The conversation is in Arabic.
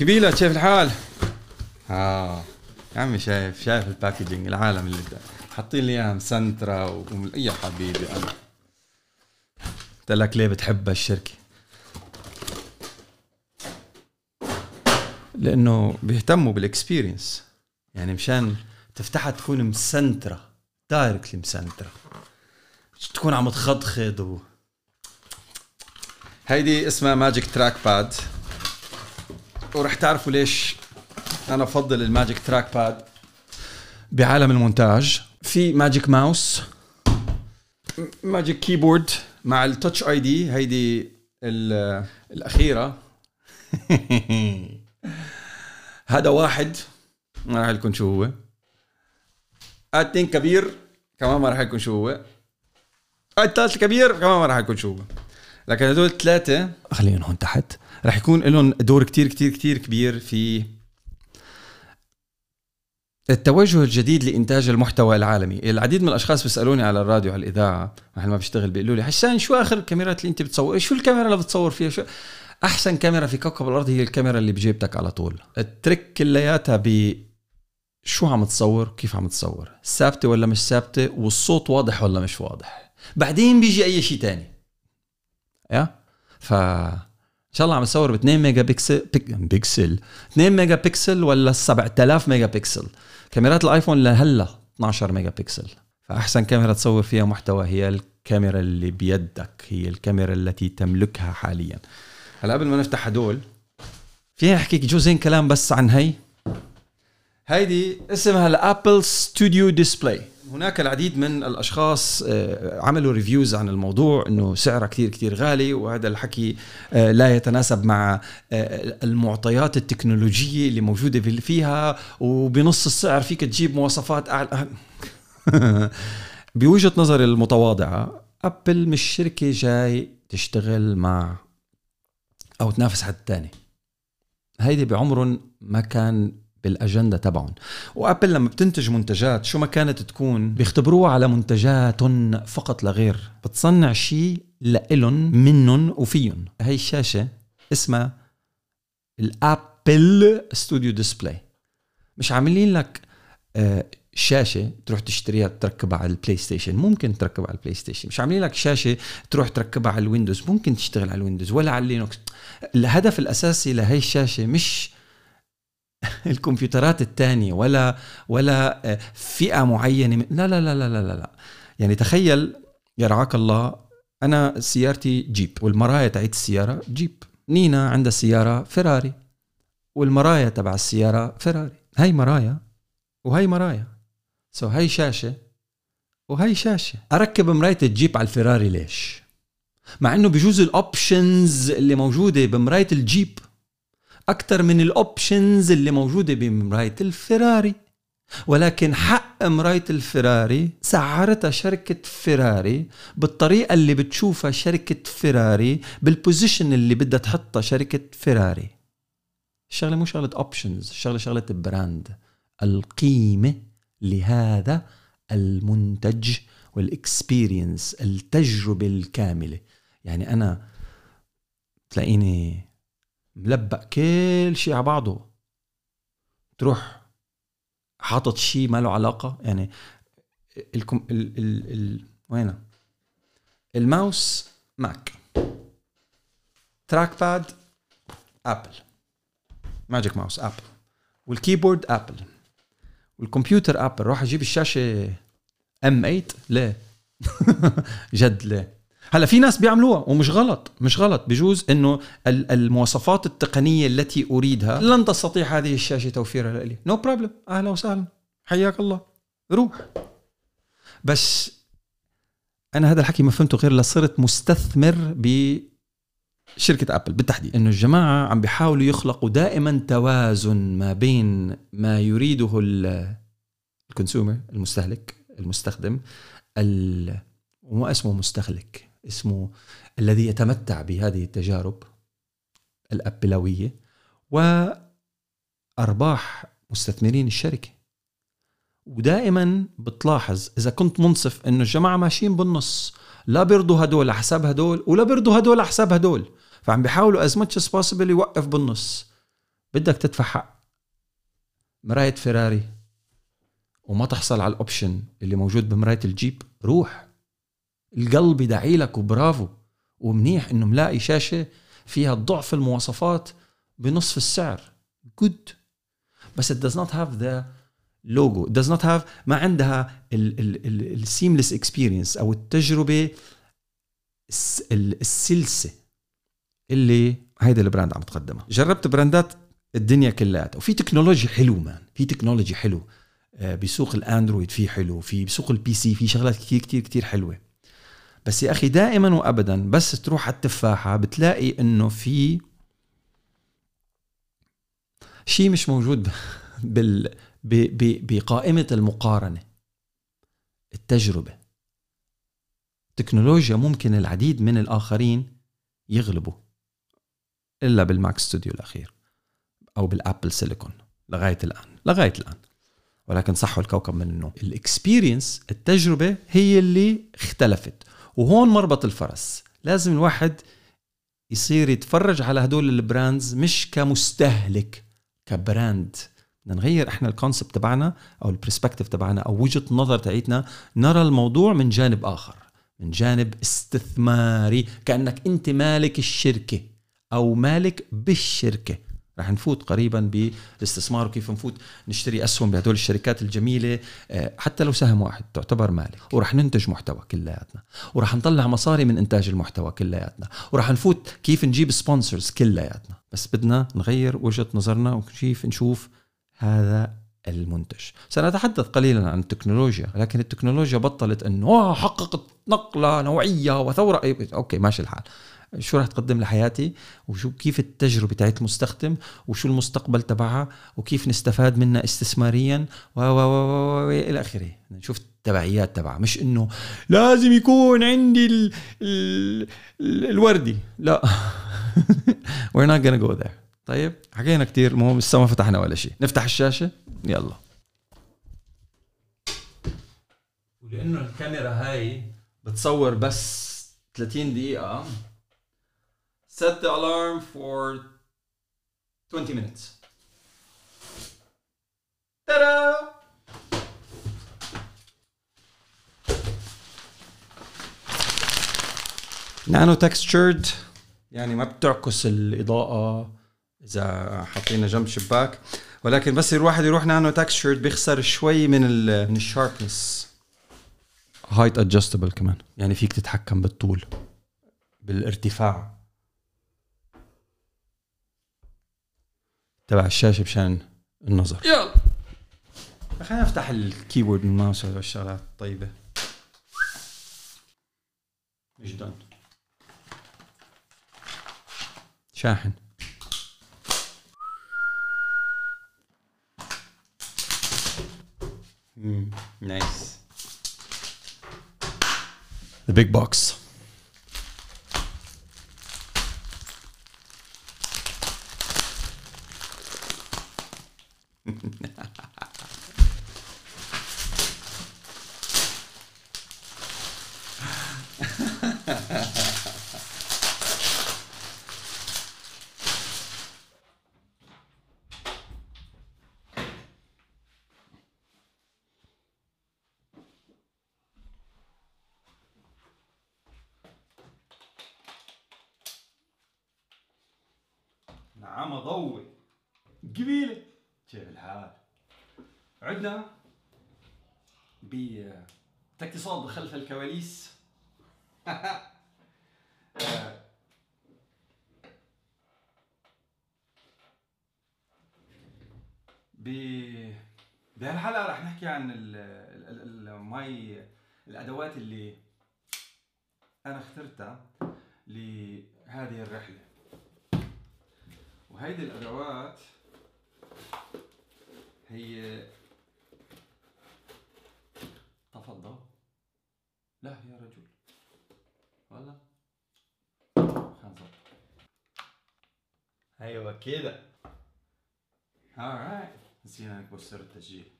كبيلة كيف الحال؟ آه. يا عمي شايف شايف ال packaging العالم اللي حاطين لي إياها مسنترة يا حبيبي أنا. قلت لك ليه بتحب الشركة لأنه بيهتموا بال experience يعني مشان تفتحها تكون مسنترة directly مسنترة. تكون عم تخضخض و هيدي اسمها Magic Trackpad ورح تعرفوا ليش أنا بفضل ال Magic Trackpad بعالم المونتاج. في Magic Mouse Magic Keyboard مع ال Touch ID هيدي الأخيرة. هذا واحد ما راح يكون شو هو. الثاني كبير كمان ما راح يكون شو هو. الثالث كبير كمان ما راح يكون شو هو. لكن هدول الثلاثة خليهم هون تحت. راح يكون لهم دور كتير كتير كتير كبير في التوجه الجديد لإنتاج المحتوى العالمي. العديد من الأشخاص بيسألوني على الراديو على الإذاعة محل ما بشتغل بيقولوا لي حسان شو آخر الكاميرات اللي أنت بتصور؟ شو الكاميرا اللي بتصور فيها؟ شو أحسن كاميرا في كوكب الأرض هي الكاميرا اللي بجيبتك على طول. الترك كلياتها ب شو عم تصور كيف عم تصور؟ ثابتة ولا مش ثابتة؟ والصوت واضح ولا مش واضح؟ بعدين بيجي أي شيء تاني. Yeah? ف إن شاء الله عم تصور ب 2 ميجا بكسل بيك... بكسل 2 ميجا بكسل ولا 7000 ميجا بكسل كاميرات الآيفون لهلا 12 ميجا بكسل فأحسن كاميرا تصور فيها محتوى هي الكاميرا اللي بيدك هي الكاميرا التي تملكها حاليا. هلا قبل ما نفتح هدول فيها أحكيك جزئين كلام بس عن هي؟ هيدي اسمها ال Apple Studio Display. هناك العديد من الأشخاص آه، عملوا reviews عن الموضوع إنه سعرها كثير كثير غالي وهذا الحكي آه، لا يتناسب مع آه، المعطيات التكنولوجية اللي موجودة فيها وبنص السعر فيك تجيب مواصفات أعلى. بوجهة نظري المتواضعة أبل مش شركة جاي تشتغل مع أو تنافس حد تاني. هيدي بعمرهم ما كان بالاجنده تبعهم. وآبل لما بتنتج منتجات شو ما كانت تكون؟ بيختبروها على منتجات فقط لغير بتصنع شيء لإلن منن وفيهم هي الشاشة اسمها ال Apple Studio Display. مش عاملين لك آه، شاشة تروح تشتريها تركبها على البلاي ستيشن ممكن تركبها على البلاي ستيشن مش عاملين لك شاشة تروح تركبها على الويندوز. ممكن تشتغل على الويندوز ولا على اللينكس الهدف الأساسي لهي الشاشة مش الكمبيوترات الثانية ولا ولا آه، فئة معينة لا لا لا لا لا لا. يعني تخيل يرعاك الله أنا سيارتي جيب والمرايا تاعت السيارة جيب. نينا عندها سيارة فيراري والمرايا تبع السيارة فيراري هاي مرايا وهي مرايا. so هاي شاشة وهي شاشة. أركب مراية الجيب على الفيراري ليش؟ مع إنه بجوز ال options اللي موجودة بمراية الجيب أكثر من ال options اللي موجودة بمراية الفيراري ولكن حق مراية الفيراري سعرتها شركة فيراري بالطريقة اللي بتشوفها شركة فيراري بال position اللي بدها تحطها شركة فيراري الشغلة مو شغلة options الشغلة شغلة brand القيمة لهذا المنتج وال experience التجربة الكاملة. يعني أنا تلاقيني ملبق كل شيء على بعضه. تروح حاطط شيء ما له علاقة يعني الكم ال ال ال وينه؟ الماوس Magic Trackpad Apple. Magic Mouse Apple. والكيبورد Apple. والكمبيوتر Apple. روح أجيب الشاشة ام 8 ليه جد ليه هلا في ناس بيعملوها ومش غلط مش غلط. بجوز إنه المواصفات التقنية التي أريدها لن تستطيع هذه الشاشة توفيرها لي. no problem أهلا وسهلا. حياك الله. روح. بس أنا هذا الحكي ما فهمته غير لصرت مستثمر ب شركة Apple بالتحديد. إنه الجماعة عم بيحاولوا يخلقوا دائما توازن ما بين ما يريده الكونسيومر المستهلك المستخدم وما اسمه مستهلك اسمه الذي يتمتع بهذه التجارب الأبلوية وأرباح مستثمرين الشركة. ودائما بتلاحظ إذا كنت منصف إنه الجماعة ماشيين بالنص لا بيرضوا هدول حساب هدول ولا بيرضوا هدول حساب هدول. فعم بيحاولوا as much as possible يوقف بالنص. بدك تدفع حق مراية فيراري. وما تحصل على ال option اللي موجود بمراية الجيب. روح. القلب يدعي لك وبرافو. ومنيح إنه ملاقي شاشة فيها ضعف المواصفات بنصف السعر. good بس it does not have the logo. It does not have ما عندها ال seamless experience أو التجربة السلسة اللي هيدا ال brand عم تقدمها. جربت brand ات الدنيا كلها وفي تكنولوجيا حلو man. في تكنولوجيا حلو. آه، بسوق الأندرويد في حلو. في بسوق ال PC في شغلات كتير كتير كتير حلوة. بس يا أخي دائما وابدا بس تروح على التفاحة بتلاقي إنه في شيء مش موجود بال بقائمة المقارنة. التجربة. تكنولوجيا ممكن العديد من الآخرين يغلبوا إلا بال Mac Studio الأخير أو بال Apple Silicon لغاية الآن لغاية الآن. ولكن صحوا الكوكب من النوم. ال experience التجربة هي اللي اختلفت. وهون مربط الفرس. لازم الواحد يصير يتفرج على هدول ال brands مش كمستهلك ك brand. بدنا نغير إحنا ال concept تبعنا أو ال perspective تبعنا أو وجهة نظر تاعتنا نرى الموضوع من جانب آخر من جانب استثماري كأنك أنت مالك الشركة أو مالك بالشركة. رح نفوت قريبا بالاستثمار وكيف نفوت نشتري أسهم بهدول الشركات الجميلة. آه، حتى لو سهم واحد تعتبر مالك. ورح ننتج محتوى كلياتنا. ورح نطلع مصاري من إنتاج المحتوى كلياتنا. ورح نفوت كيف نجيب sponsors كلياتنا. بس بدنا نغير وجهة نظرنا وكيف نشوف هذا المنتج. سنتحدث قليلا عن التكنولوجيا لكن التكنولوجيا بطلت إنه حققت نقلة نوعية وثورة. أوكي ماشي الحال. شو راح تقدم لحياتي وشو كيف التجربة تاعت المستخدم وشو المستقبل تبعها وكيف نستفاد منها استثماريا و و و إلى آخره. نشوف التبعيات تبعها. مش إنه لازم يكون عندي ال ال ال الوردي. لا. We're not gonna go there. طيب حكينا كتير المهم لسه ما فتحنا ولا شيء. نفتح الشاشة. يلا. ولأنه الكاميرا هاي بتصور بس 30 دقيقة. Set the alarm for 20 minutes. Ta-da! nano textured يعني ما بتعكس الإضاءة إذا حطينا جنب شباك. ولكن بس الواحد يروح nano textured بيخسر شوي من ال من ال sharpness height adjustable كمان. يعني فيك تتحكم بالطول بالارتفاع. تبع الشاشة مشان النظر. يلا. خلينا نفتح الكيبورد والماوس والشغلات الطيبة. مش دون. شاحن. نايس The big box. نعم ضوي قبيلة. كيف الحال؟ عدنا؟ باقتصاد خلف الكواليس. ب بهالحلقه رح نحكي عن الماي الأدوات اللي أنا اخترتها لهذه الرحلة. وهيدي الأدوات هي تفضل. لا يا رجل. ولا؟ خنزر أيوه كده. Alright نسينا نكبر سر التسجيل.